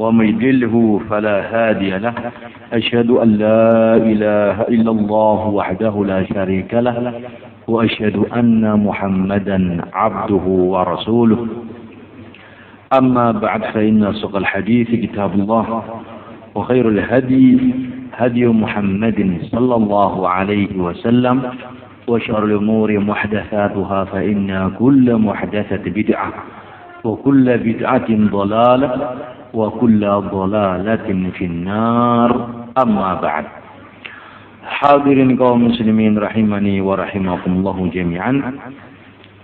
ومن يضلله فلا هادي له. أشهد أن لا إله إلا الله وحده لا شريك له وأشهد أن محمدا عبده ورسوله. أما بعد فإن أصدق الحديث كتاب الله وخير الهدي هدي محمد صلى الله عليه وسلم وشر الأمور محدثاتها فإن كل محدثة بدعة وكل بدعة ضلالة وكل ضلالة في النار أما بعد Hadirin kaum muslimin rahimani wa rahimakumullah jami'an.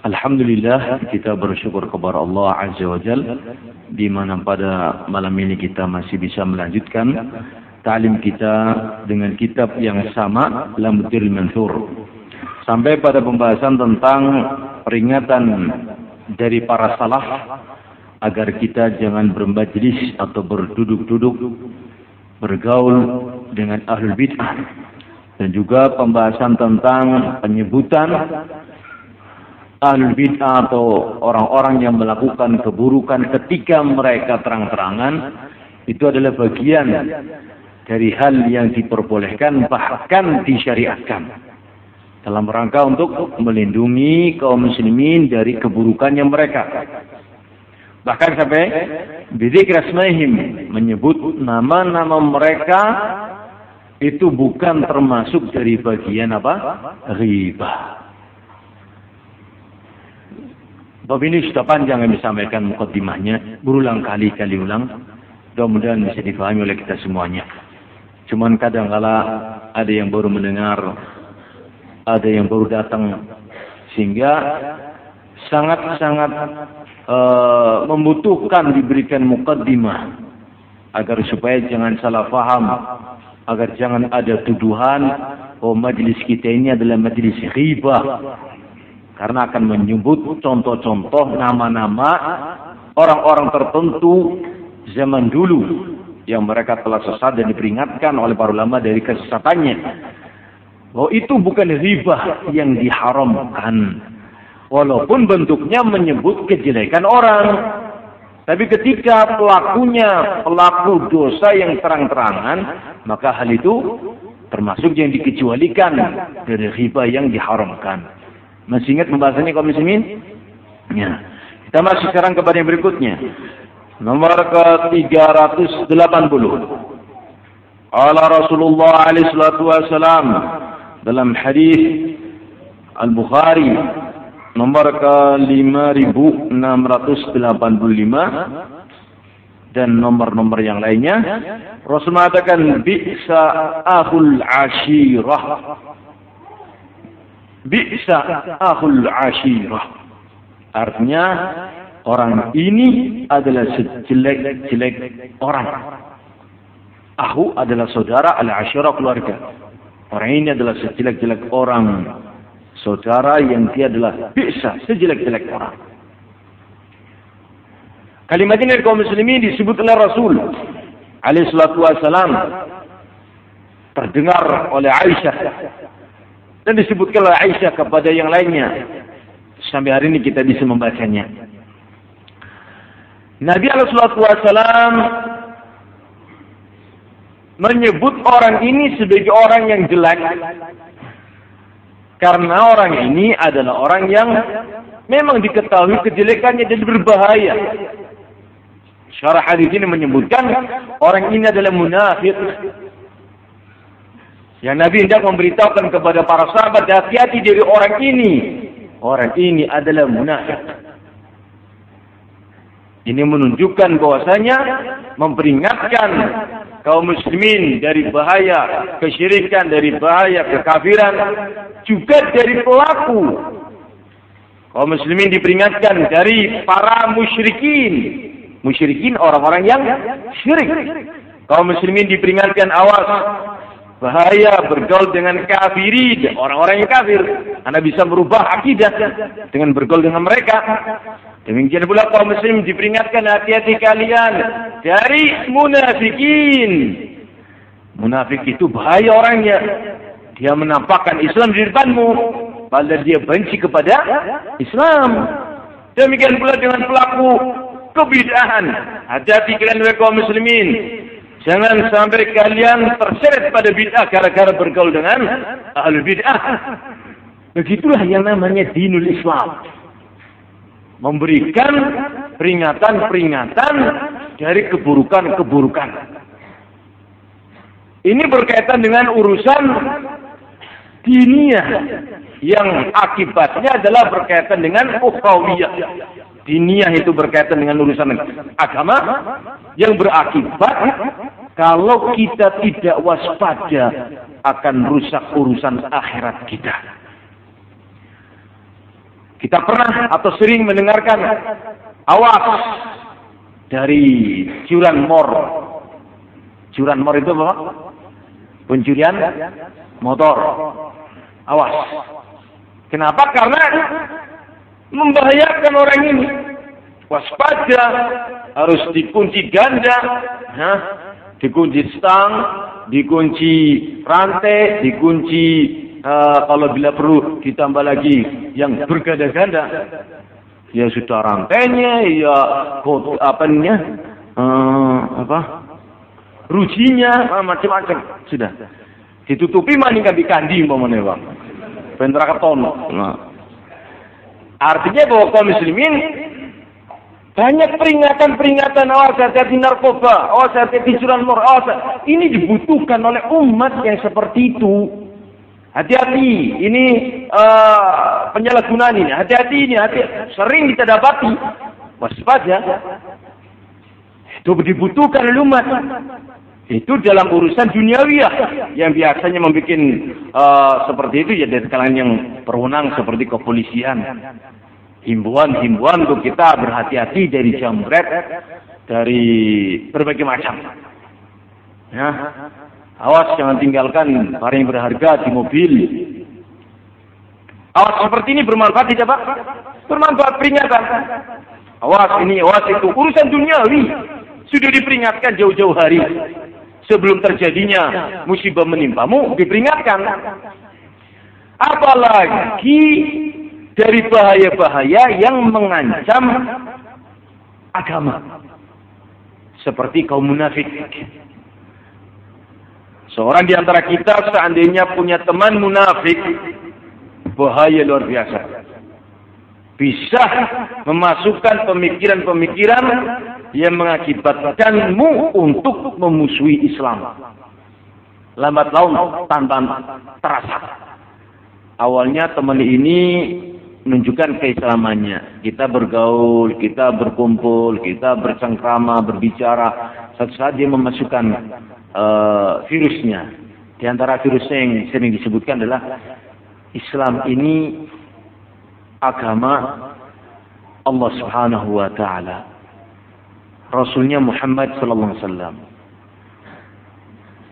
Alhamdulillah kita bersyukur kepada Allah Azza wa Jal di mana pada malam ini kita masih bisa melanjutkan talim kita dengan kitab yang sama Lambutil Mansur. Sampai pada pembahasan tentang peringatan dari para salaf agar kita jangan bermajlis atau berduduk-duduk bergaul dengan ahlul bid'ah. Dan juga pembahasan tentang penyebutan ahlul bid'ah atau orang-orang yang melakukan keburukan ketika mereka terang-terangan itu adalah bagian dari hal yang diperbolehkan bahkan disyariatkan. Dalam rangka untuk melindungi kaum muslimin dari keburukannya mereka bahkan sampai bidik rasmahim menyebut nama-nama mereka itu bukan termasuk dari bagian apa? riba. Bab ini sudah panjang yang disampaikan mukaddimahnya, berulang kali kali ulang. Mudah-mudahan bisa difahami oleh kita semuanya. Cuman kadang kala ada yang baru mendengar, ada yang baru datang, sehingga sangat-sangat uh, membutuhkan diberikan mukaddimah agar supaya jangan salah faham agar jangan ada tuduhan oh majlis kita ini adalah majlis ghibah. Karena akan menyebut contoh-contoh nama-nama orang-orang tertentu zaman dulu yang mereka telah sesat dan diperingatkan oleh para ulama dari kesesatannya. Bahwa itu bukan ghibah yang diharamkan walaupun bentuknya menyebut kejelekan orang tapi ketika pelakunya pelaku dosa yang terang-terangan, maka hal itu termasuk yang dikecualikan dari riba yang diharamkan. Masih ingat pembahasannya kaum muslimin? Ya. Kita masuk sekarang kepada yang berikutnya. Nomor ke-380. Ala Rasulullah alaihi salatu wasalam dalam hadis Al-Bukhari nomor ke 5685 dan nomor-nomor yang lainnya Rasul mengatakan bi'sa ahul ashirah. Bi'sa ahul ashirah. Artinya orang ini adalah sejelek-jelek orang. Ahu adalah saudara al-ashirah keluarga. Orang ini adalah sejelek-jelek orang saudara yang dia adalah bisa sejelek-jelek orang. Kalimat ini dari kaum muslimin disebut oleh Rasul alaihi salatu wasalam terdengar oleh Aisyah dan disebutkan oleh Aisyah kepada yang lainnya sampai hari ini kita bisa membacanya. Nabi alaihi salatu wasalam menyebut orang ini sebagai orang yang jelek karena orang ini adalah orang yang memang diketahui kejelekannya dan berbahaya. Syarah hadis ini menyebutkan orang ini adalah munafik. Yang Nabi hendak memberitahukan kepada para sahabat hati-hati dari orang ini. Orang ini adalah munafik. Ini menunjukkan bahwasanya memperingatkan kaum muslimin dari bahaya kesyirikan, dari bahaya kekafiran, juga dari pelaku. Kaum muslimin diperingatkan dari para musyrikin. Musyrikin orang-orang yang syirik. Kaum muslimin diperingatkan awas Bahaya bergaul dengan kafirin, orang-orang yang kafir. Anda bisa merubah akidah dengan bergaul dengan mereka. Demikian pula kaum muslim diperingatkan hati-hati kalian dari munafikin. Munafik itu bahaya orangnya. Dia menampakkan Islam di depanmu. Padahal dia benci kepada Islam. Demikian pula dengan pelaku kebidahan. Hati-hati kalian kaum muslimin. Jangan sampai kalian terseret pada bid'ah gara-gara bergaul dengan ahli bid'ah. Begitulah yang namanya dinul Islam. Memberikan peringatan-peringatan dari keburukan-keburukan. Ini berkaitan dengan urusan dinia yang akibatnya adalah berkaitan dengan ukhawiyah. Diniyah itu berkaitan dengan urusan agama yang berakibat kalau kita tidak waspada akan rusak urusan akhirat kita. Kita pernah atau sering mendengarkan awas dari curanmor. Curanmor itu apa? Pencurian motor. Awas. Kenapa? Karena membahayakan orang ini. Waspada, harus dikunci ganda, nah, dikunci stang, dikunci rantai, dikunci kalau bila perlu ditambah lagi yang berganda-ganda. Ya sudah rantainya, ya kot apanya, uh, apa, rujinya, macam-macam sudah. Ditutupi maning di kandi umpamanya bang. Bentra keton. Nah. Artinya bahwa kaum muslimin banyak peringatan-peringatan awas hati-hati narkoba, awas hati-hati curanmor, awas ini dibutuhkan oleh umat yang seperti itu. Hati-hati, ini uh, penyalahgunaan ini. Hati-hati ini, hati sering kita dapati. Waspada. Itu dibutuhkan oleh. Itu dalam urusan duniawiyah yang biasanya membuat uh, seperti itu ya dari kalangan yang berwenang seperti kepolisian. Himbuan-himbuan untuk kita berhati-hati dari jamret, dari berbagai macam. Ya. Awas jangan tinggalkan barang yang berharga di mobil. Awas seperti ini bermanfaat tidak Pak? Bermanfaat peringatan. Awas ini, awas itu. Urusan duniawi. Sudah diperingatkan jauh-jauh hari sebelum terjadinya musibah menimpamu diperingatkan. Apalagi dari bahaya-bahaya yang mengancam agama. Seperti kaum munafik. Seorang di antara kita seandainya punya teman munafik, bahaya luar biasa. Bisa memasukkan pemikiran-pemikiran yang mengakibatkanmu untuk memusuhi Islam. Lambat laun tanpa terasa. Awalnya teman ini menunjukkan keislamannya. Kita bergaul, kita berkumpul, kita bercengkrama, berbicara. Satu saat dia memasukkan uh, virusnya. Di antara virusnya yang sering disebutkan adalah Islam ini agama Allah Subhanahu wa taala. Rasulnya Muhammad sallallahu alaihi wasallam.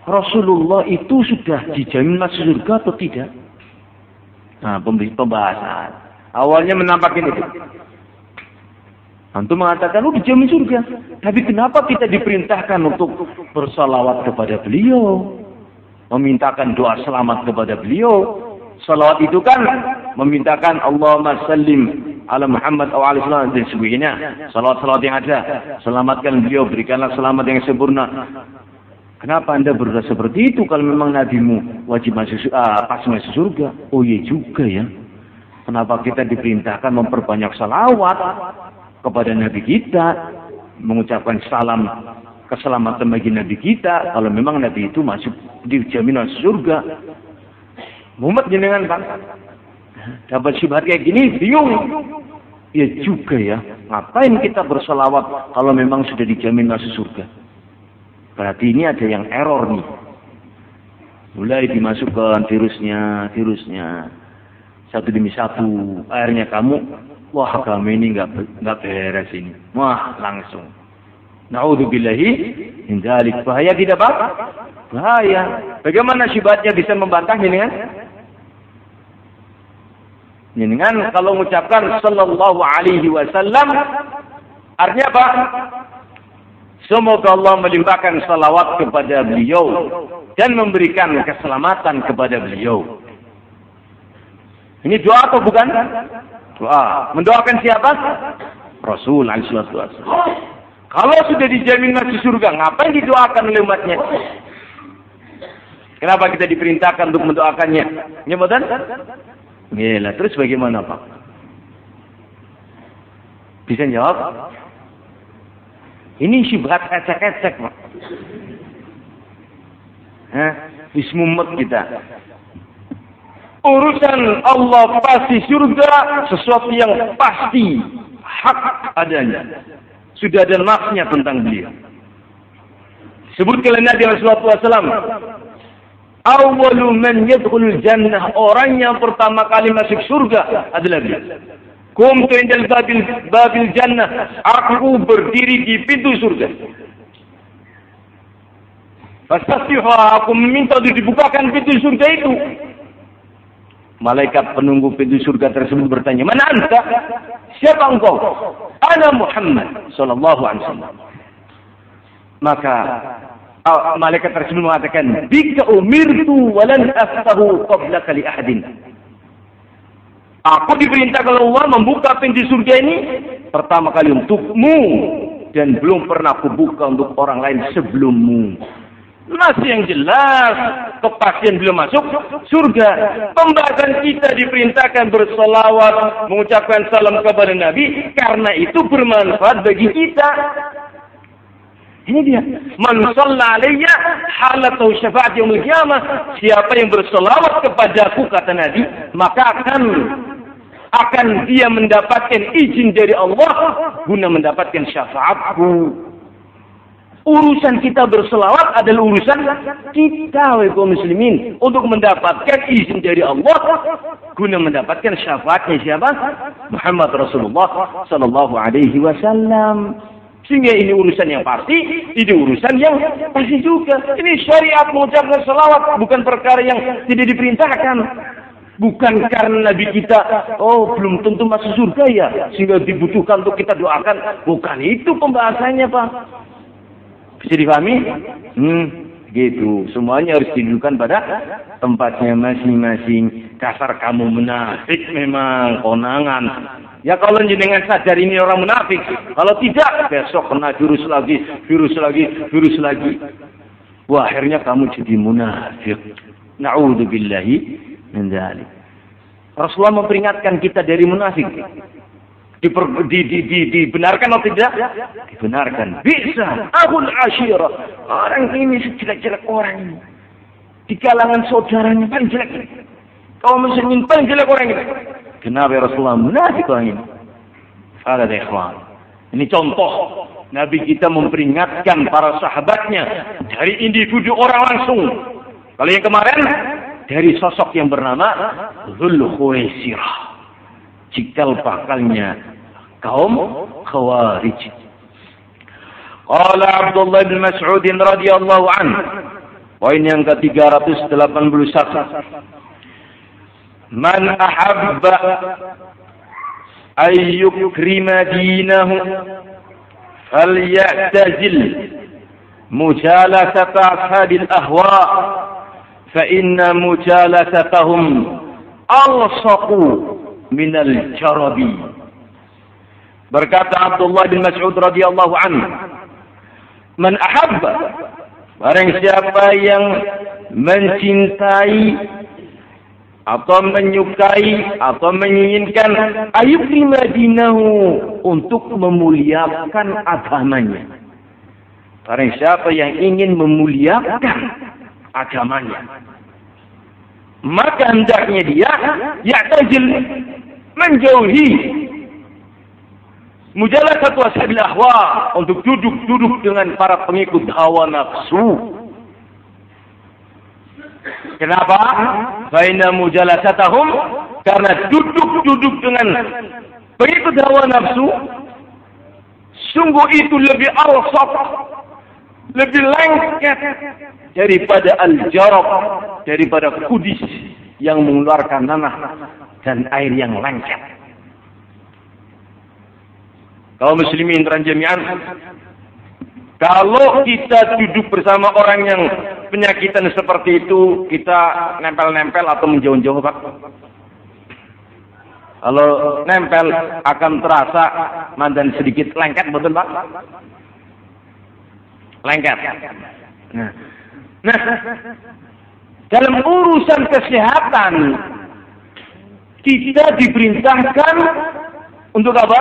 Rasulullah itu sudah dijamin masuk surga atau tidak? Nah, pembahasan. Awalnya menampakkan itu. Antum mengatakan, lu oh, dijamin surga. Tapi kenapa kita diperintahkan untuk bersalawat kepada beliau? Memintakan doa selamat kepada beliau. Salawat itu kan memintakan Allahumma sallim ala Muhammad wa ala sallam dan sebagainya. Salawat-salawat yang ada. Selamatkan beliau, berikanlah selamat yang sempurna. Kenapa anda berdoa seperti itu kalau memang nabimu wajib masuk uh, pas masuk surga? Oh iya juga ya. Kenapa kita diperintahkan memperbanyak salawat kepada nabi kita, mengucapkan salam keselamatan bagi nabi kita kalau memang nabi itu masuk dijamin masuk surga. Muhammad jenengan Pak dapat syubhat kayak gini, bingung. Ya juga ya, ngapain kita berselawat kalau memang sudah dijamin masuk surga? Berarti ini ada yang error nih. Mulai dimasukkan virusnya, virusnya. Satu demi satu. Akhirnya kamu, wah kami ini nggak nggak beres ini. Wah langsung. Naudzubillahi min. Bahaya tidak, Pak? Bahaya. Bagaimana syubhatnya bisa membantah dengan Jenengan kalau mengucapkan sallallahu alaihi wasallam artinya apa? Semoga Allah melimpahkan salawat kepada beliau dan memberikan keselamatan kepada beliau. Ini doa atau bukan? Doa. Mendoakan siapa? Rasul alaihi. Kalau sudah dijamin masuk surga, ngapain didoakan oleh umatnya? Kenapa kita diperintahkan untuk mendoakannya? Ya, betul? Gila, terus bagaimana Pak? Bisa jawab? Ini syubhat ecek-ecek Pak. Hah? Bismumet kita. Urusan Allah pasti surga sesuatu yang pasti hak adanya. Sudah ada nafsnya tentang beliau. Sebutkan Nabi Rasulullah SAW Awalu man yadkhulul jannah. Orang yang pertama kali masuk surga adalah dia. Kumtu indal babil, babil jannah. Aku berdiri di pintu surga. Fastastiha aku meminta untuk dibukakan pintu surga itu. Malaikat penunggu pintu surga tersebut bertanya, mana anta? Siapa engkau? Ana Muhammad sallallahu alaihi wasallam. Maka malaikat tersebut mengatakan, "Bika umirtu walan aftahu qabla kali ahadin." Aku diperintahkan Allah membuka pintu surga ini pertama kali untukmu dan belum pernah aku buka untuk orang lain sebelummu. Masih yang jelas kepastian belum masuk surga. Pembahasan kita diperintahkan bersolawat, mengucapkan salam kepada Nabi karena itu bermanfaat bagi kita. Ini dia. Man shalla alayya syafaat yaumil qiyamah. Siapa yang berselawat kepadaku kata Nabi, maka akan akan dia mendapatkan izin dari Allah guna mendapatkan syafaatku. Urusan kita berselawat adalah urusan kita, kaum muslimin, untuk mendapatkan izin dari Allah guna mendapatkan syafaatnya siapa? Muhammad Rasulullah sallallahu alaihi wasallam. Sehingga ini urusan yang pasti, ini urusan yang pasti juga. Ini syariat mengucapkan salawat, bukan perkara yang tidak diperintahkan. Bukan karena Nabi kita, oh belum tentu masuk surga ya, sehingga dibutuhkan untuk kita doakan. Bukan itu pembahasannya Pak. Bisa dipahami? Hmm, gitu. Semuanya harus didudukan pada tempatnya masing-masing. Kasar kamu menafik memang konangan. Ya kalau jenengan sadar ini orang munafik. Kalau tidak, besok kena virus lagi, virus lagi, virus lagi. Wah, akhirnya kamu jadi munafik. Na'udzubillahi min. Rasulullah memperingatkan kita dari munafik. Diper, di, di, di, dibenarkan atau tidak? Dibenarkan. Bisa. Abul Ashira. Orang ini sejelek-jelek orang ini. Di kalangan saudaranya paling jelek. Kau muslimin paling jelek orang ini. Kenapa ya Rasulullah munafik orang ini? Ada ikhwan. Ini contoh. Nabi kita memperingatkan para sahabatnya dari individu orang langsung. Kalau yang kemarin dari sosok yang bernama Zulkhuwaisirah. Cikal bakalnya kaum Khawarij. Qala Abdullah bin Mas'ud radhiyallahu anhu. Poin yang ke-381. من أحب أن يكرم دينه فليعتزل مجالسة أصحاب الأهواء فإن مجالستهم ألصق minal jarabi. Berkata Abdullah bin Mas'ud radhiyallahu anhu, "Man ahabba barang siapa yang mencintai atau menyukai atau menginginkan ayukrima dinahu untuk memuliakan agamanya. Barang siapa yang ingin memuliakan agamanya, maka hendaknya dia yaktajil menjauhi mujalah satu ashabil ahwa untuk duduk-duduk dengan para pengikut hawa nafsu Kenapa? Baina mujalasatahum karena duduk-duduk dengan pengikut hawa nafsu Sungguh itu lebih alsaf, lebih lengket daripada al-jarab, daripada kudis yang mengeluarkan tanah dan air yang lengket. Kalau muslimin jami'an, kalau kita duduk bersama orang yang penyakitan seperti itu, kita nempel-nempel atau menjauh-jauh, Pak? Kalau nempel akan terasa mandan sedikit lengket, betul Pak? Lengket. Nah, nah dalam urusan kesehatan kita diperintahkan untuk apa?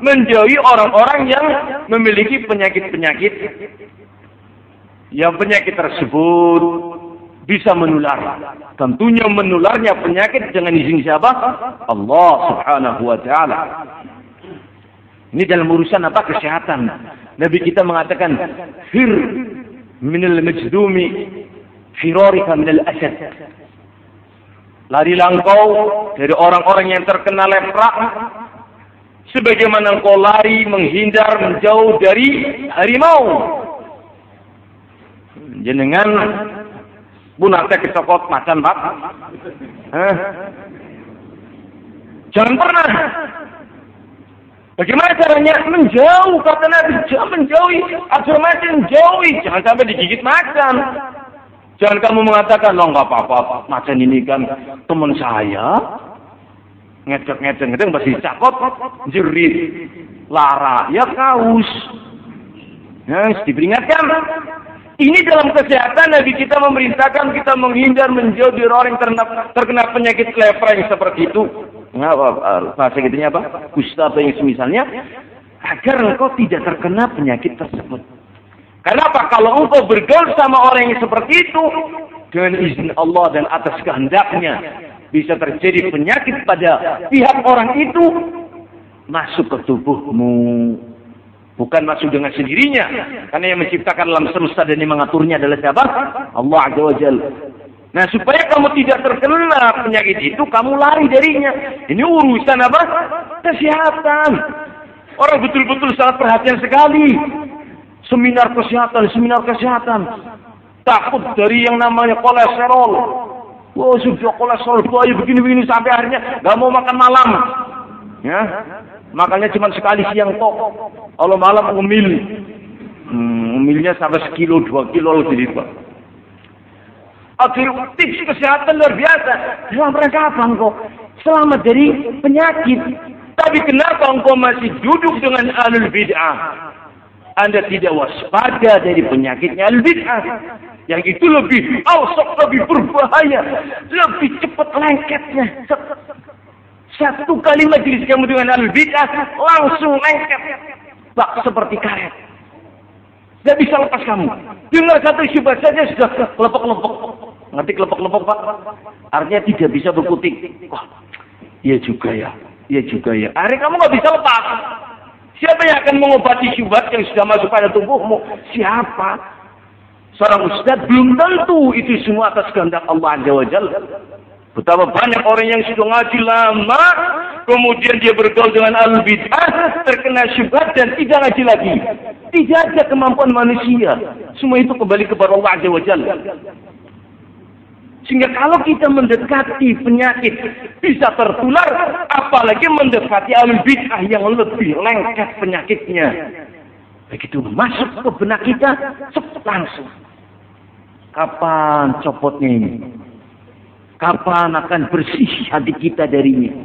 Menjauhi orang-orang yang memiliki penyakit-penyakit yang penyakit tersebut bisa menular. Tentunya menularnya penyakit dengan izin siapa? Allah Subhanahu wa taala. Ini dalam urusan apa? Kesehatan. Nabi kita mengatakan, "Fir minal majdumi firarika minal asad." Larilah engkau dari orang-orang yang terkena lepra sebagaimana engkau lari menghindar menjauh dari harimau. Jenengan bunak teh kecokot macan pak. Jangan pernah. Bagaimana caranya? Menjauh kata Nabi, menjauhi. Ajar macan jauhi, jangan sampai digigit macan. Jangan kamu mengatakan, lo nggak apa-apa, macan ini kan teman saya. Ngecek-ngecek, ngecek, pasti cakot, jerit, lara, ya kaus. Ya, diperingatkan. Ini dalam kesehatan Nabi kita memerintahkan kita menghindar menjauh dari orang yang terkena, penyakit lepra yang seperti itu. Apa, bahasa gitunya apa? Kusta atau yang semisalnya. Agar engkau tidak terkena penyakit tersebut. Kenapa? Kalau engkau bergaul sama orang yang seperti itu, dengan izin Allah dan atas kehendaknya, bisa terjadi penyakit pada pihak orang itu, masuk ke tubuhmu. Bukan masuk dengan sendirinya. Karena yang menciptakan alam semesta dan yang mengaturnya adalah siapa? Allah Azza wa. Nah supaya kamu tidak terkena penyakit itu, kamu lari darinya. Ini urusan apa? Kesehatan. Orang betul-betul sangat perhatian sekali. Seminar kesehatan, seminar kesehatan. Takut dari yang namanya kolesterol. Wah, oh, sudah kolesterol bahaya begini-begini sampai akhirnya gak mau makan malam. Ya, Makanya cuma sekali siang toh. Kalau malam umil. Hmm, umilnya sampai sekilo, dua kilo lebih pak. Akhir tips kesehatan luar biasa. Dalam rangka apa engkau? Selamat dari penyakit. Tapi kenapa engkau masih duduk dengan alul bid'ah? Anda tidak waspada dari penyakitnya alul bid'ah. Yang itu lebih awsok, lebih berbahaya. Lebih cepat lengketnya. Satu kali majelis kamu dengan al-bid'ah langsung lengket. Bak seperti karet. Tidak bisa lepas kamu. Dengar satu syubhat saja sudah lepok-lepok. Ngerti lepok-lepok Pak? Artinya tidak bisa berkutik. Wah, iya juga ya. Iya juga ya. Akhirnya kamu nggak bisa lepas. Siapa yang akan mengobati syubhat yang sudah masuk pada tubuhmu? Siapa? Seorang ustadz belum tentu itu semua atas kehendak Allah Azza wa Jalla. Betapa banyak orang yang sudah ngaji lama, kemudian dia bergaul dengan al-bid'ah, terkena syubhat dan tidak ngaji lagi. Tidak ada kemampuan manusia. Semua itu kembali kepada Allah Azza wa Jalla. Sehingga kalau kita mendekati penyakit bisa tertular, apalagi mendekati al-bid'ah yang lebih lengket penyakitnya. Begitu masuk ke benak kita, cepat langsung. Kapan copotnya ini? Kapan akan bersih hati kita darinya?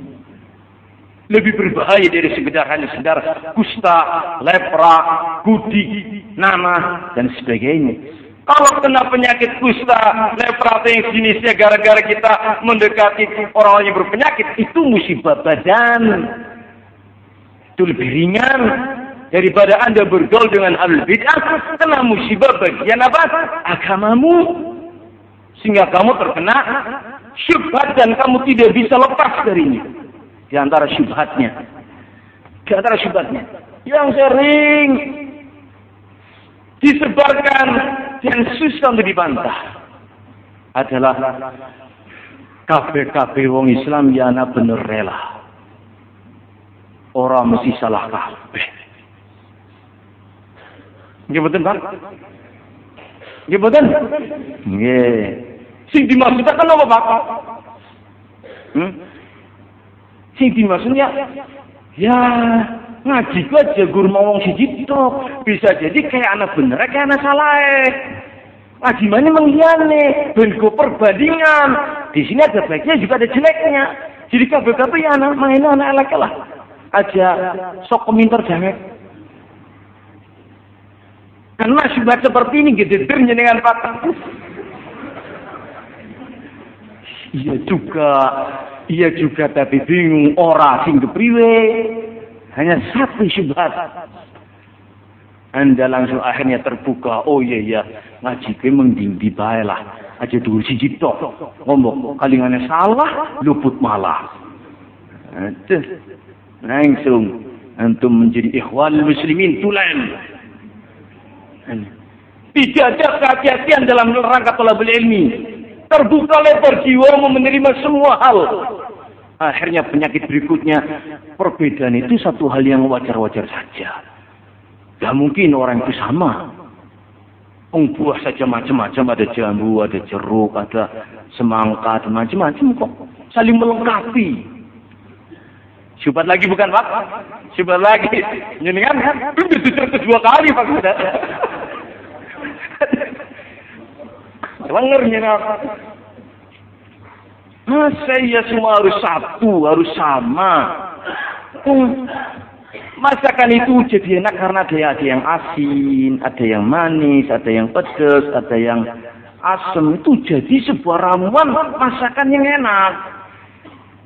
Lebih berbahaya dari sekedar hanya sekedar kusta, lepra, gudik, nama, dan sebagainya. Kalau kena penyakit kusta, lepra, yang jenisnya gara-gara kita mendekati orang yang berpenyakit, itu musibah badan. Itu lebih ringan daripada Anda bergaul dengan al bid'ah, kena musibah bagian apa? Agamamu. Sehingga kamu terkena syubhat dan kamu tidak bisa lepas darinya. Di antara syubhatnya. Di antara syubhatnya. Yang sering disebarkan dan susah untuk dibantah adalah kafe-kafe wong Islam ya ana bener rela. Orang mesti salah kabeh. Nggih mboten, Pak? Nggih mboten? Sing dimaksudkan apa, Pak? Hmm? Sing dimaksudnya ya ngaji ku aja guru wong siji tok. Bisa jadi kayak anak bener kayak anak salah. Ngaji mana mengiane, bengo perbandingan. Di sini ada baiknya juga ada jeleknya. Jadi kabeh-kabeh ya anak main anak elek lah. Aja sok komentar jangan. Karena syubhat seperti ini gitu dengan Pak. Iya juga, iya juga tapi bingung ora sing kepriwe. Hanya satu syubhat. Anda langsung akhirnya terbuka. Oh iya iya, ngaji ke mendingdi bae lah. Aja dulu si tok. Ngomong kalingane salah, luput malah. Langsung antum menjadi ikhwan muslimin tulen. Tidak ada kehati-hatian dalam rangka tolabul ilmi. Terbuka lebar jiwa mau menerima semua hal. Akhirnya penyakit berikutnya, perbedaan itu satu hal yang wajar-wajar saja. Gak mungkin orang itu sama. Ung buah saja macam-macam, ada jambu, ada jeruk, ada semangka, ada macam-macam kok. Saling melengkapi. Syubat lagi bukan Pak? Syubat lagi. Ini kan, itu kedua kali Pak. Lengernya Masa ya semua harus satu, harus sama. Hmm. Masakan itu jadi enak karena ada, ada yang asin, ada yang manis, ada yang pedas, ada yang asam. Itu jadi sebuah ramuan masakan yang enak.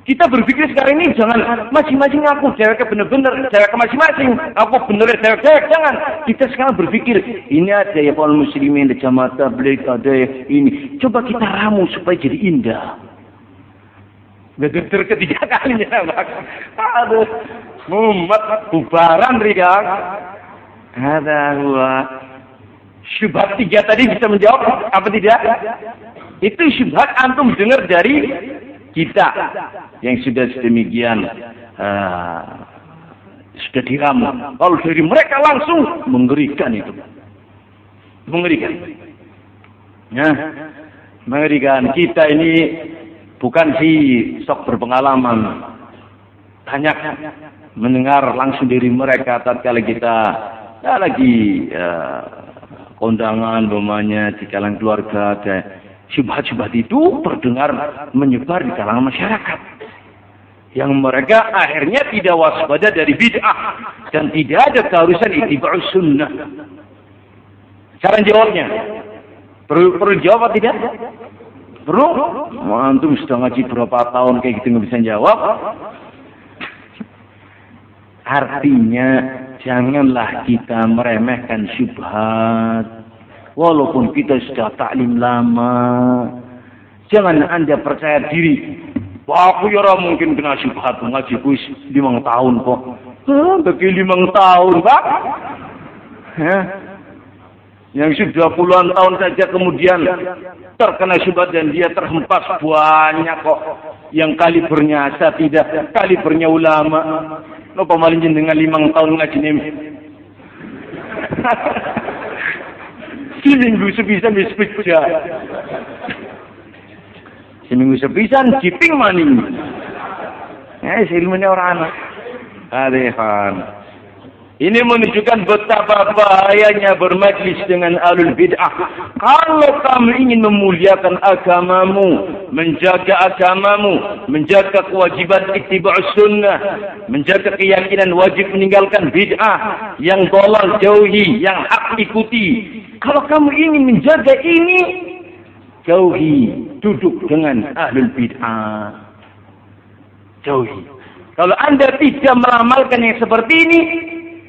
Kita berpikir sekarang ini jangan masing-masing aku cewek bener-bener, cewek masing-masing, aku bener cewek cewek jangan. Kita sekarang berpikir ini ada ya kaum muslimin, ada jamaah tabligh, ada ini. Coba kita ramu supaya jadi indah. Betul ketiga kalinya. Aduh, mumet bubaran Rika. Ada gua. Syubhat tiga tadi bisa menjawab apa tidak? Itu syubhat antum dengar dari kita yang sudah sedemikian uh, sudah diramu. Kalau dari mereka langsung mengerikan itu. Mengerikan. Ya, mengerikan. Kita ini bukan si sok berpengalaman. Banyak mendengar langsung dari mereka tatkala kita ya, lagi uh, kondangan, bomanya di kalangan keluarga, ada syubhat-syubhat itu terdengar menyebar di kalangan masyarakat. Yang mereka akhirnya tidak waspada dari bid'ah. Dan tidak ada keharusan itiba'us sunnah. Cara jawabnya. Perlu, perlu jawab atau tidak? Perlu? Antum sudah ngaji berapa tahun kayak gitu nggak bisa jawab. Artinya janganlah kita meremehkan syubhat Walaupun kita sudah taklim lama. Jangan anda percaya diri. Wah, aku ya mungkin kena syubhat ngaji kuis lima tahun kok. Hah, lima tahun, Pak. Ya. Yang sudah puluhan tahun saja kemudian terkena syubhat dan dia terhempas banyak kok. Yang kali bernyasa tidak, kali bernya ulama. Lo paling dengan lima tahun ngaji ini. Seminggu sepisan wis pecah. Seminggu sepisan jiping maning. Eh, ilmunya orang anak. Adehan. Ini menunjukkan betapa bahayanya bermajlis dengan alul bid'ah. Kalau kamu ingin memuliakan agamamu, menjaga agamamu, menjaga kewajiban ittiba'us sunnah, menjaga keyakinan wajib meninggalkan bid'ah, yang dolal jauhi, yang hak ikuti. Kalau kamu ingin menjaga ini, jauhi, duduk dengan ahlul bid'ah. Jauhi. Kalau anda tidak meramalkan yang seperti ini,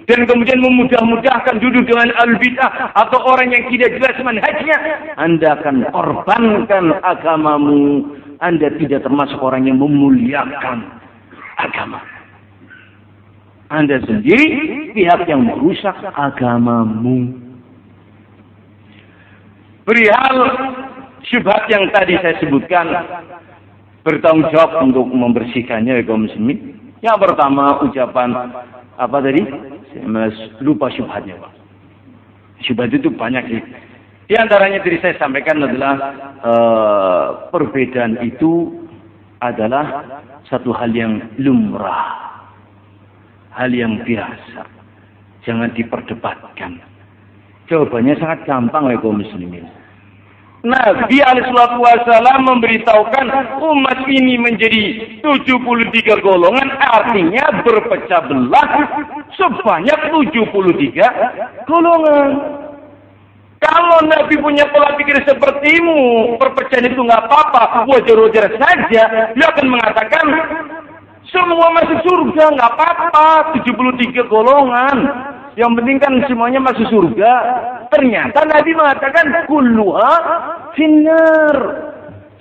dan kemudian memudah-mudahkan duduk dengan al-bid'ah atau orang yang tidak jelas manhajnya, Anda akan korbankan agamamu. Anda tidak termasuk orang yang memuliakan agama. Anda sendiri pihak yang merusak agamamu. Perihal syubhat yang tadi saya sebutkan bertanggung jawab untuk membersihkannya ya muslimin. Yang pertama ucapan apa tadi? Saya lupa syubhatnya Pak. Syubhat itu banyak sih. Di antaranya tadi saya sampaikan adalah uh, perbedaan itu adalah satu hal yang lumrah. Hal yang biasa. Jangan diperdebatkan. Jawabannya sangat gampang ya kaum muslimin. Nabi Alaihissalam memberitahukan umat ini menjadi 73 golongan artinya berpecah belah sebanyak 73 golongan. Kalau Nabi punya pola pikir sepertimu, perpecahan itu nggak apa-apa, wajar-wajar saja. Dia akan mengatakan semua masuk surga nggak apa-apa, 73 golongan. Yang penting kan semuanya masuk surga. Ternyata Nabi mengatakan kulluha finnar.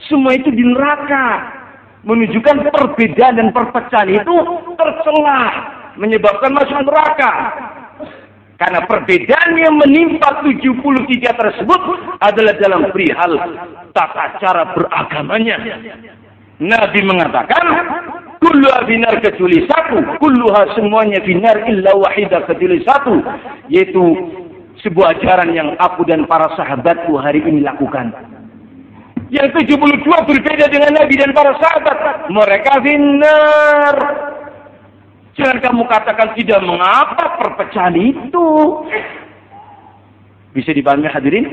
Semua itu di neraka. Menunjukkan perbedaan dan perpecahan itu tercelah. Menyebabkan masuk neraka. Karena perbedaan yang menimpa 73 tersebut adalah dalam perihal tata cara beragamanya. Nabi mengatakan Kulluha binar kecuali satu. Kulluha semuanya binar illa wahidah kecuali satu. Yaitu sebuah ajaran yang aku dan para sahabatku hari ini lakukan. Yang 72 berbeda dengan Nabi dan para sahabat. Mereka binar. Jangan kamu katakan tidak mengapa perpecahan itu. Bisa dipahami hadirin?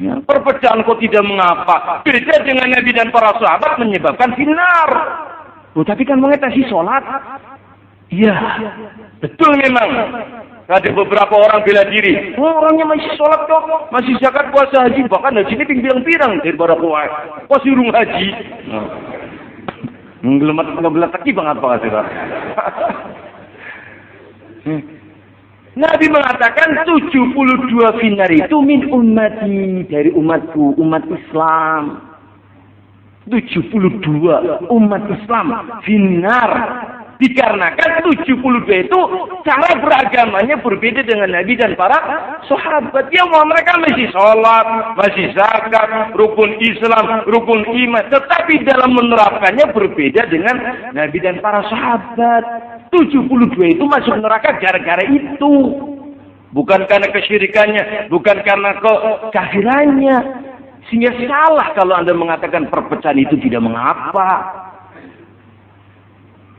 Ya, perpecahan kok tidak mengapa. Beda dengan Nabi dan para sahabat menyebabkan binar. Oh, tapi kan mengatasi sholat. Iya, betul memang. Ada beberapa orang bela diri. Oh, orangnya masih sholat kok, masih zakat puasa haji. Bahkan haji ini bilang-bilang daripada kuat. Kok suruh haji? Ngelemat ngebelat lagi banget apa sih Nabi mengatakan 72 finar itu min ummati dari umatku, umat Islam. 72 umat Islam finar dikarenakan 72 itu cara beragamanya berbeda dengan Nabi dan para sahabat. Yang mereka masih sholat masih zakat rukun Islam rukun iman. Tetapi dalam menerapkannya berbeda dengan Nabi dan para sahabat. 72 itu masuk neraka gara-gara itu. Bukan karena kesyirikannya bukan karena kekafirannya sehingga salah kalau Anda mengatakan perpecahan itu tidak mengapa.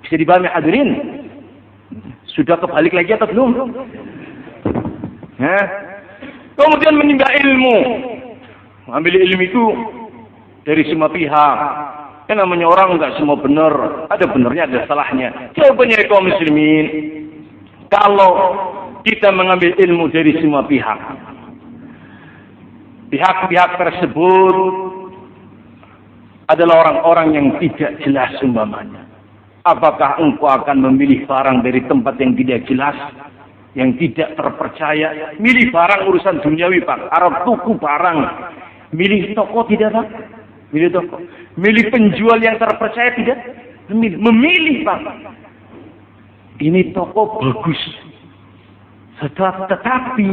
Bisa dipahami hadirin? Sudah kebalik lagi atau belum? Hah? Kemudian menimba ilmu. Ambil ilmu itu dari semua pihak. Kan namanya orang nggak semua benar. Ada benernya, ada salahnya. Jawabannya kaum muslimin. Kalau kita mengambil ilmu dari semua pihak pihak-pihak tersebut adalah orang-orang yang tidak jelas umpamanya. Apakah engkau akan memilih barang dari tempat yang tidak jelas, yang tidak terpercaya? Milih barang urusan duniawi, Pak. Arab tuku barang. Milih toko tidak, Pak? Milih toko. Milih penjual yang terpercaya tidak? Memilih, memilih Pak. Ini toko bagus. Tetapi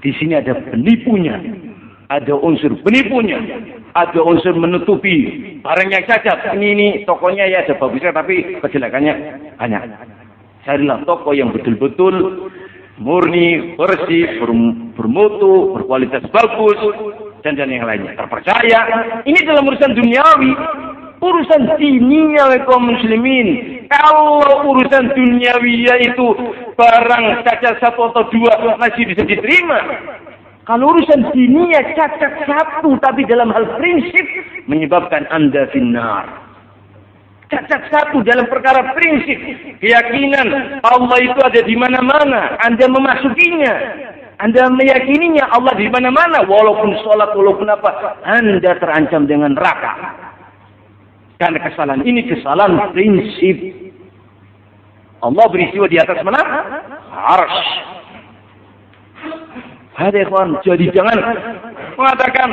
di sini ada penipunya ada unsur penipunya, ada unsur menutupi barang yang cacat. Ini ini tokonya ya ada bagusnya tapi kejelekannya banyak. Carilah toko yang betul-betul murni, bersih, bermutu, berkualitas bagus, dan dan yang lainnya. Terpercaya. Ini dalam urusan duniawi. Urusan dininya kaum muslimin. Kalau urusan duniawi yaitu barang cacat satu atau dua masih bisa diterima. Kalau urusan dunia cacat satu tapi dalam hal prinsip menyebabkan Anda finnar. Cacat satu dalam perkara prinsip. Keyakinan Allah itu ada di mana-mana. Anda memasukinya. Anda meyakininya Allah di mana-mana. Walaupun sholat, walaupun apa. Anda terancam dengan neraka. Karena kesalahan ini kesalahan prinsip. Allah beristiwa di atas mana? Arsh. Hadi ikhwan, jadi jangan mengatakan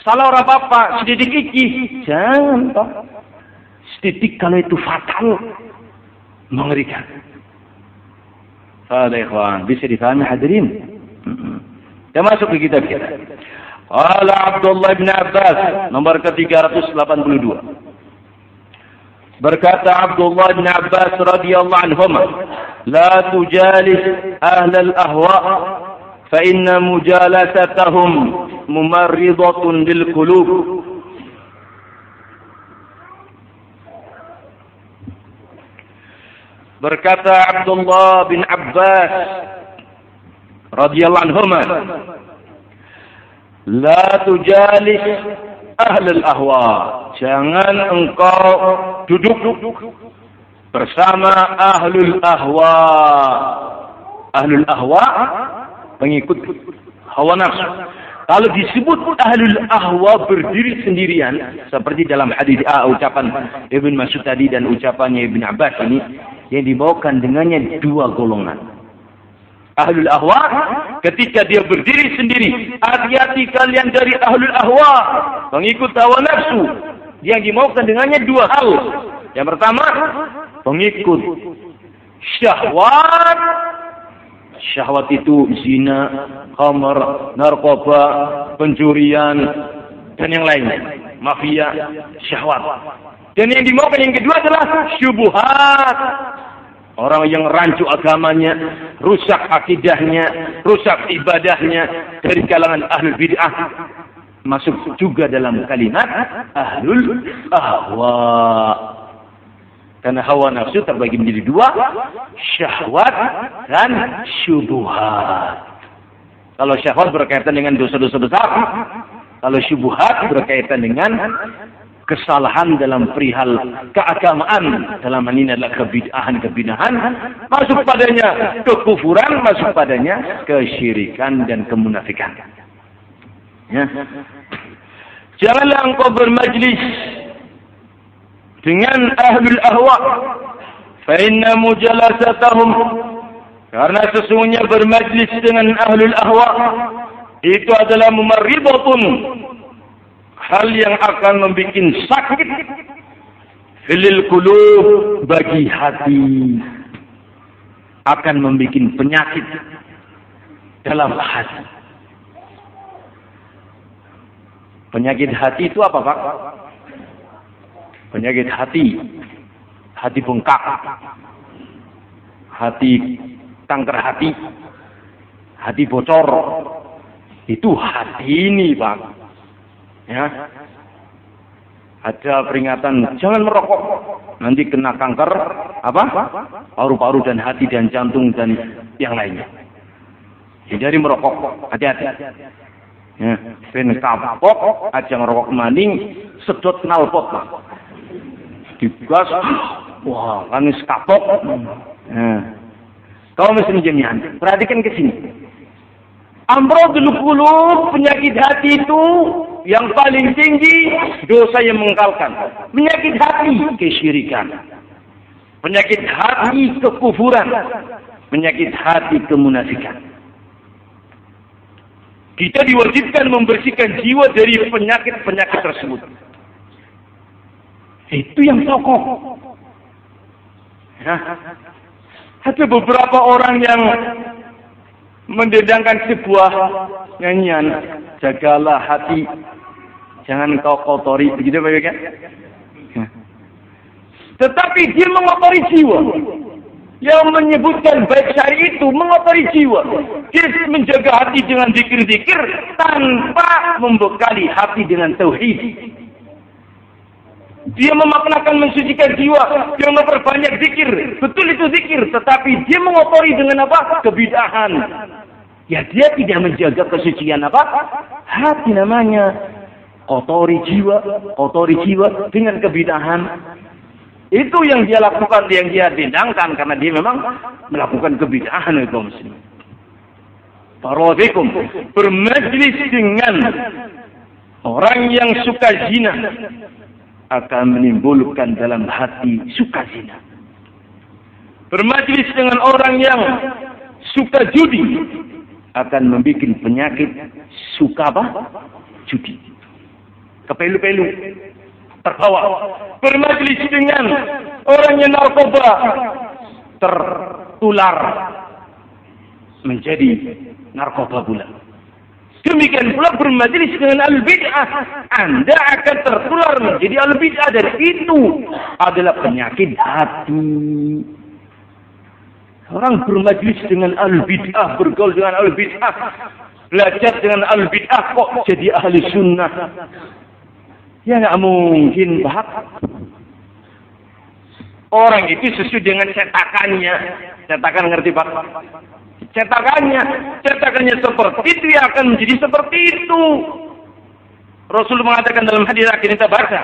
salah orang bapak, sedikit iki. Jangan toh. Sedikit kalau itu fatal, mengerikan. Hadi ikhwan, bisa difahami hadirin. Kita masuk ke kitab kita. Qala Abdullah bin Abbas nomor ke-382. Berkata Abdullah bin Abbas radhiyallahu anhum, "La tujalis ahlal ahwa fa inna mujalasatahum mumarridatun lil qulub." Berkata Abdullah bin Abbas radhiyallahu anhum, "La tujalis ahlul ahwa. Jangan engkau duduk bersama ahlul ahwa. Ahlul ahwa pengikut hawa nafsu. Kalau disebut ahlul ahwa berdiri sendirian seperti dalam hadis A ucapan Ibn Mas'ud tadi dan ucapannya Ibn Abbas ini yang dibawakan dengannya dua golongan. Ahlul ahwa ketika dia berdiri sendiri. Hati-hati kalian dari ahlul ahwa. Pengikut hawa nafsu. Yang dimaukan dengannya dua hal. Yang pertama, pengikut syahwat. Syahwat itu zina, khamar, narkoba, pencurian, dan yang lain. Mafia, syahwat. Dan yang dimaukan yang kedua adalah syubuhat. Orang yang rancu agamanya, rusak akidahnya, rusak ibadahnya dari kalangan ahlul bid'ah masuk juga dalam kalimat ahlul ahwa. Karena hawa nafsu terbagi menjadi dua, syahwat dan syubuhat. Kalau syahwat berkaitan dengan dosa-dosa besar, kalau syubuhat berkaitan dengan kesalahan dalam perihal keagamaan dalam hal ini adalah kebid'ahan kebid'ahan masuk padanya kekufuran masuk padanya kesyirikan dan kemunafikan ya. Janganlah engkau bermajlis dengan ahlul ahwa. Fa inna mujalasatahum karena sesungguhnya bermajlis dengan ahlul ahwa itu adalah mumarribatun. Hal yang akan membuat sakit filil kulub bagi hati. Akan membuat penyakit dalam hati. Penyakit hati itu apa Pak? Penyakit hati. Hati bengkak. Hati kanker hati. Hati bocor. Itu hati ini Pak. Ya. Ada peringatan jangan merokok. Nanti kena kanker apa? Paru-paru dan hati dan jantung dan yang lainnya. Hindari merokok. Hati-hati. Ya, ben kapok aja ngerokok maning sedot nalpot lah. Digas wah kan kapok. Ya. Kau mesti menjemian. Perhatikan ke sini. Amrodul qulub penyakit hati itu yang paling tinggi dosa yang mengkalkan. Penyakit hati kesyirikan. Penyakit hati kekufuran. Penyakit hati kemunafikan. Kita diwajibkan membersihkan jiwa dari penyakit-penyakit tersebut. Itu yang pokok. Ya. Ada beberapa orang yang mendendangkan sebuah nyanyian. Jagalah hati Jangan kau kotori, begitu Pak kan? Tetapi dia mengotori jiwa. Yang menyebutkan baik syari itu mengotori jiwa. Dia menjaga hati dengan zikir-zikir tanpa membekali hati dengan tauhid. Dia memaknakan mensucikan jiwa, dia memperbanyak zikir. Betul itu zikir, tetapi dia mengotori dengan apa? Kebidahan. Ya dia tidak menjaga kesucian apa? Hati namanya kotori jiwa, kotori jiwa dengan kebidahan. Itu yang dia lakukan, yang dia dendangkan karena dia memang melakukan kebidahan itu muslim. Parodikum bermajlis dengan orang yang suka zina akan menimbulkan dalam hati suka zina. Bermajlis dengan orang yang suka judi akan membuat penyakit suka apa? Judi kepelu-pelu terbawa bermajlis dengan orang yang narkoba tertular menjadi narkoba pula Demikian pula bermajelis dengan al-bid'ah. Anda akan tertular menjadi al-bid'ah. Dan itu adalah penyakit hati. Orang bermajelis dengan al-bid'ah. Bergaul dengan al-bid'ah. Belajar dengan al-bid'ah. Kok jadi ahli sunnah? Ya nggak mungkin, Pak. Orang itu sesuai dengan cetakannya. Cetakan ngerti, Pak? cetakannya. Cetakannya seperti itu ya akan menjadi seperti itu. Rasul mengatakan dalam hadis akhir kita baca.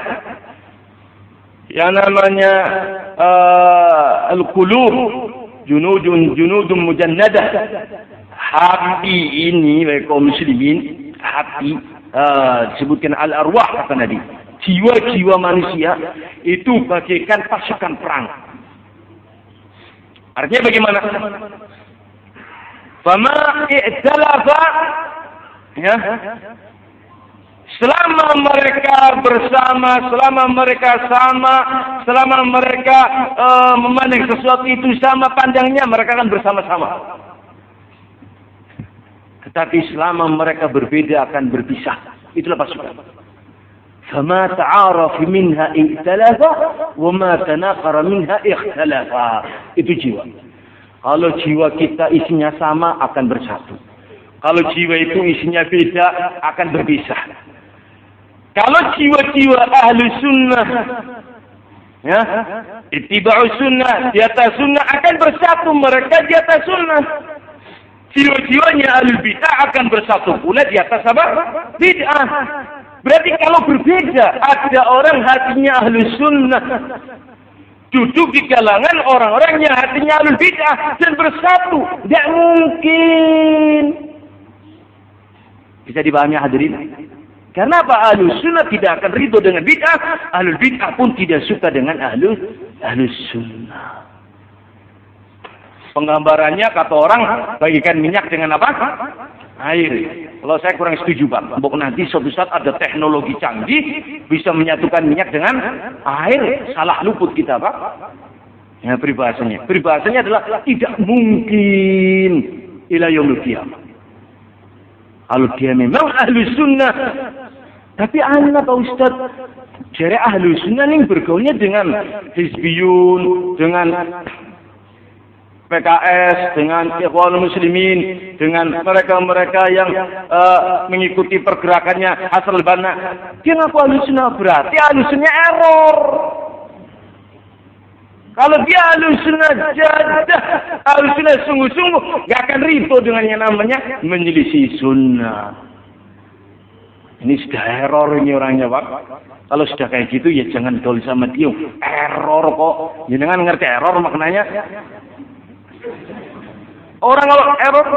Yang namanya uh, al-qulub junudun junudun mujannadah. Hati ini kaum muslimin, hati uh, disebutkan al-arwah kata Nabi. Jiwa-jiwa manusia itu bagaikan pasukan perang. Artinya bagaimana? Fama i'talafa ya. Selama mereka bersama, selama mereka sama, selama mereka uh, memandang sesuatu itu sama pandangnya, mereka akan bersama-sama. Tetapi selama mereka berbeda akan berpisah. Itulah pasukan. Ta'arafi minha i'talafa wa ma tanaqara minha ikhtalafa. Itu jiwa. Kalau jiwa kita isinya sama akan bersatu. Kalau jiwa itu isinya beda akan berpisah. Kalau jiwa-jiwa ahli sunnah ya, itibau sunnah, di atas sunnah akan bersatu mereka di atas sunnah. Jiwa-jiwanya bid'ah akan bersatu pula di atas apa? Bid'ah. Berarti kalau berbeda, ada orang hatinya ahli sunnah, duduk di kalangan orang-orang yang hatinya alul bid'ah dan bersatu. Tidak mungkin. Bisa dipahami hadirin? Karena apa? Ahlus sunnah tidak akan ridho dengan bid'ah. Ahlul bid'ah pun tidak suka dengan ahlus sunnah. Penggambarannya kata orang bagikan minyak dengan apa? air. Kalau saya kurang setuju Pak. Mbok nanti suatu saat ada teknologi canggih bisa menyatukan minyak dengan air. Salah luput kita Pak. Ya peribahasanya. Peribahasanya adalah tidak mungkin ila yaumil. Kalau dia memang ahli sunnah. Tapi anak Pak Ustaz. Jadi ahli sunnah ini bergaulnya dengan hizbiyun, dengan PKS, dengan Ikhwan Muslimin, dengan mereka-mereka yang uh, mengikuti pergerakannya asal Banna. Dia ngaku alusuna berarti alusnya error. Kalau dia alusuna jadah, alusuna sungguh-sungguh, gak akan rito dengan yang namanya menyelisih sunnah. Ini sudah error ini orangnya Pak. Kalau sudah kayak gitu ya jangan gaul sama dia. Error kok. Jangan ngerti error maknanya. Orang kalau error,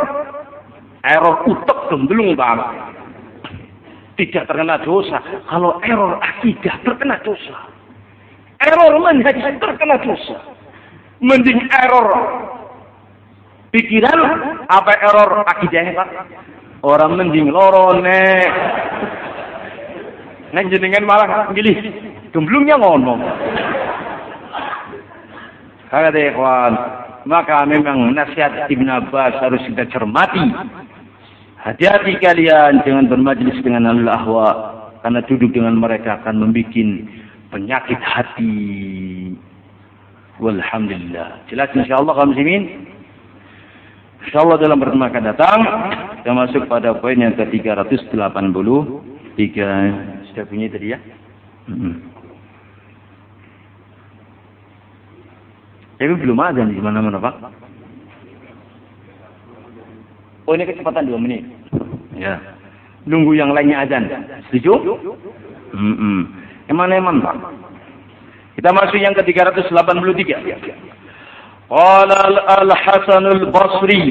error utek gemblung banget. Tidak terkena dosa. Kalau error akidah terkena dosa. Error manhaj terkena dosa. Mending error pikiran apa error akidahnya Pak? Orang mending lorone. Neng jenengan malah pilih gemblungnya ngomong. Kagak deh kawan. Maka memang nasihat Ibn Abbas harus kita cermati. Hati-hati kalian jangan bermajlis dengan Allah ahwa karena duduk dengan mereka akan membuat penyakit hati. Walhamdulillah. Jelas insyaallah kaum muslimin. Insyaallah dalam pertemuan akan datang kita masuk pada poin yang ke-383. Sudah bunyi tadi ya? Hmm. Tapi belum ada di mana-mana Pak. Oh ini kecepatan dua menit. Ya. Nunggu yang lainnya azan. Setuju? Hmm, -mm. Eman-eman Pak. Kita masuk yang ke 383. Qala Al-Hasan Al-Basri.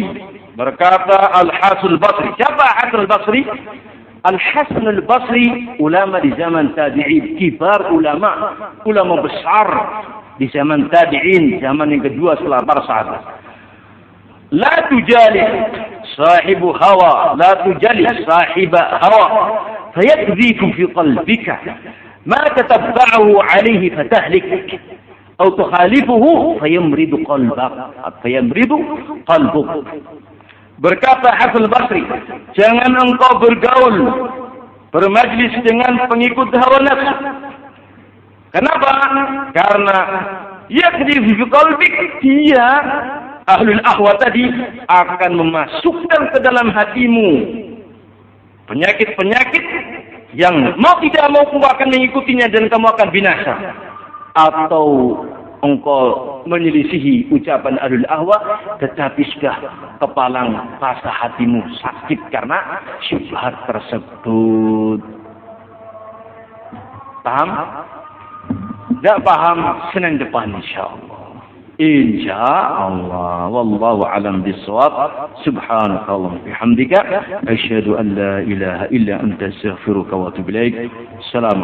Berkata Al-Hasan Al-Basri. Siapa Hasan Al-Basri? Al-Hasan Al-Basri ulama di zaman tabi'in, kibar ulama, ulama besar di zaman tabi'in, zaman yang kedua setelah para sahabat. La tujalis sahibu hawa, la tujalis sahiba hawa, fayakdhiku fi qalbika ma tatabbahu alayhi fatahlik. أو تخالفه فيمرض قلبك فيمرض قلبك Berkata Hasan Basri, jangan engkau bergaul, bermajlis dengan pengikut hawa nafsu. Kenapa? Karena yakni fi qalbik dia ahlul ahwa tadi akan memasukkan ke dalam hatimu penyakit-penyakit yang mau tidak mau kamu akan mengikutinya dan kamu akan binasa atau engkau menyelisihi ucapan ahlul ahwa tetapi sudah kepalang rasa hatimu sakit karena syubhat tersebut paham? tidak paham Senin depan insyaAllah إن شاء الله والله أعلم بالصواب سبحانك اللهم وبحمدك أشهد أن لا إله إلا أنت استغفرك وأتوب إليك السلام